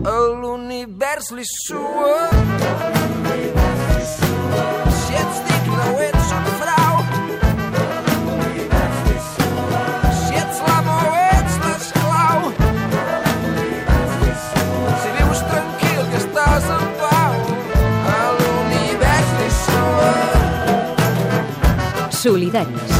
A l'univers li sua. Si ets digne o ets un frau. Si ets l'amo o ets l'esclau. Si vius tranquil que estàs en pau. A l'univers li sua. Solidaris.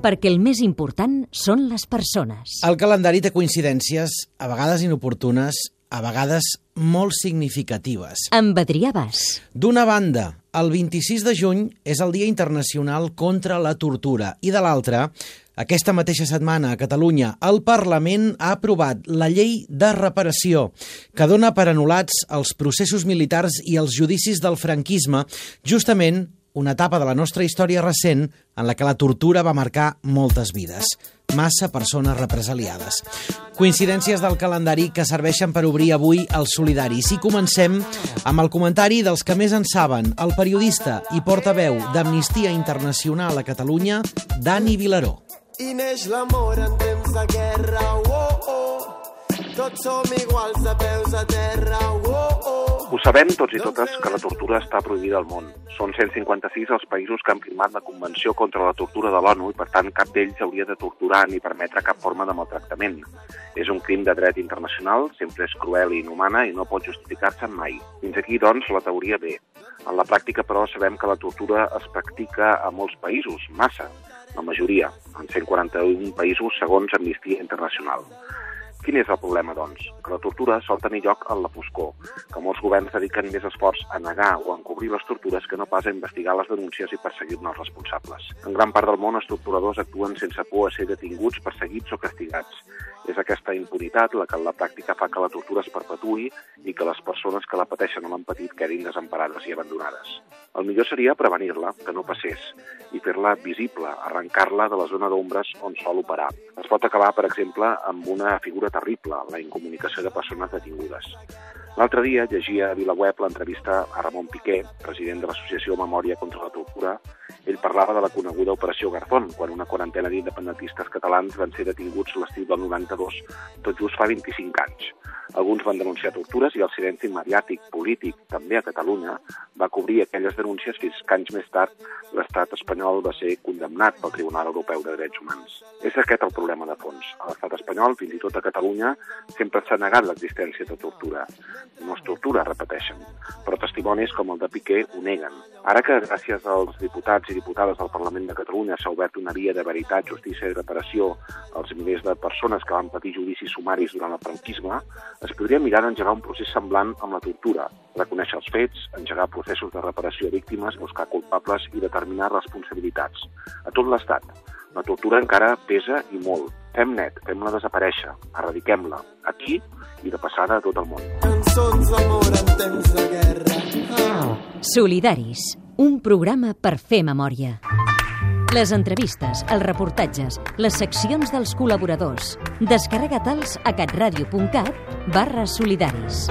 Perquè el més important són les persones. El calendari té coincidències, a vegades inoportunes, a vegades molt significatives. Amb Adrià Bas. D'una banda, el 26 de juny és el Dia Internacional contra la Tortura i de l'altra, aquesta mateixa setmana a Catalunya, el Parlament ha aprovat la llei de reparació que dona per anul·lats els processos militars i els judicis del franquisme, justament una etapa de la nostra història recent en la que la tortura va marcar moltes vides. Massa persones represaliades. Coincidències del calendari que serveixen per obrir avui els solidaris. I comencem amb el comentari dels que més en saben, el periodista i portaveu d'Amnistia Internacional a Catalunya, Dani Vilaró. I neix l'amor en temps de guerra, oh, oh. Tots som iguals de peus a terra, oh, oh. Ho sabem tots i totes que la tortura està prohibida al món. Són 156 els països que han firmat la Convenció contra la Tortura de l'ONU i, per tant, cap d'ells hauria de torturar ni permetre cap forma de maltractament. És un crim de dret internacional, sempre és cruel i inhumana i no pot justificar-se mai. Fins aquí, doncs, la teoria bé. En la pràctica, però, sabem que la tortura es practica a molts països, massa, la majoria, en 141 països segons Amnistia Internacional. Quin és el problema, doncs? Que la tortura sol tenir lloc en la foscor, que molts governs dediquen més esforç a negar o a encobrir les tortures que no pas a investigar les denúncies i perseguir-ne els responsables. En gran part del món, els torturadors actuen sense por a ser detinguts, perseguits o castigats. És aquesta impunitat la que en la pràctica fa que la tortura es perpetui i que les persones que la pateixen o l'han patit quedin desemparades i abandonades. El millor seria prevenir-la, que no passés, i fer-la visible, arrencar-la de la zona d'ombres on sol operar. Es pot acabar, per exemple, amb una figura terrible, la incomunicació de persones detingudes. L'altre dia llegia a VilaWeb l'entrevista a Ramon Piqué, president de l'Associació Memòria contra la Tortura. Ell parlava de la coneguda Operació Garzón, quan una quarantena d'independentistes catalans van ser detinguts l'estiu del 92, tot just fa 25 anys. Alguns van denunciar tortures i el silenci mediàtic, polític, també a Catalunya, va cobrir aquelles denúncies fins que anys més tard l'estat espanyol va ser condemnat pel Tribunal Europeu de Drets Humans. És aquest el problema de fons. A l'estat espanyol, fins i tot a Catalunya, sempre s'ha negat l'existència de tortura. No es tortura, repeteixen, però testimonis com el de Piqué ho neguen. Ara que, gràcies als diputats i diputades del Parlament de Catalunya, s'ha obert una via de veritat, justícia i reparació als milers de persones que van patir judicis sumaris durant el franquisme, es podria mirar d'engegar un procés semblant amb la tortura, reconèixer els fets, engegar processos de reparació a víctimes, buscar culpables i determinar responsabilitats. A tot l'Estat. La tortura encara pesa i molt. Fem net, fem-la desaparèixer, erradiquem-la, aquí i de passada a tot el món. Cançons d'amor en temps de guerra. Solidaris. Un programa per fer memòria. Les entrevistes, els reportatges, les seccions dels col·laboradors. Descarrega-te'ls a catradio.cat barra solidaris.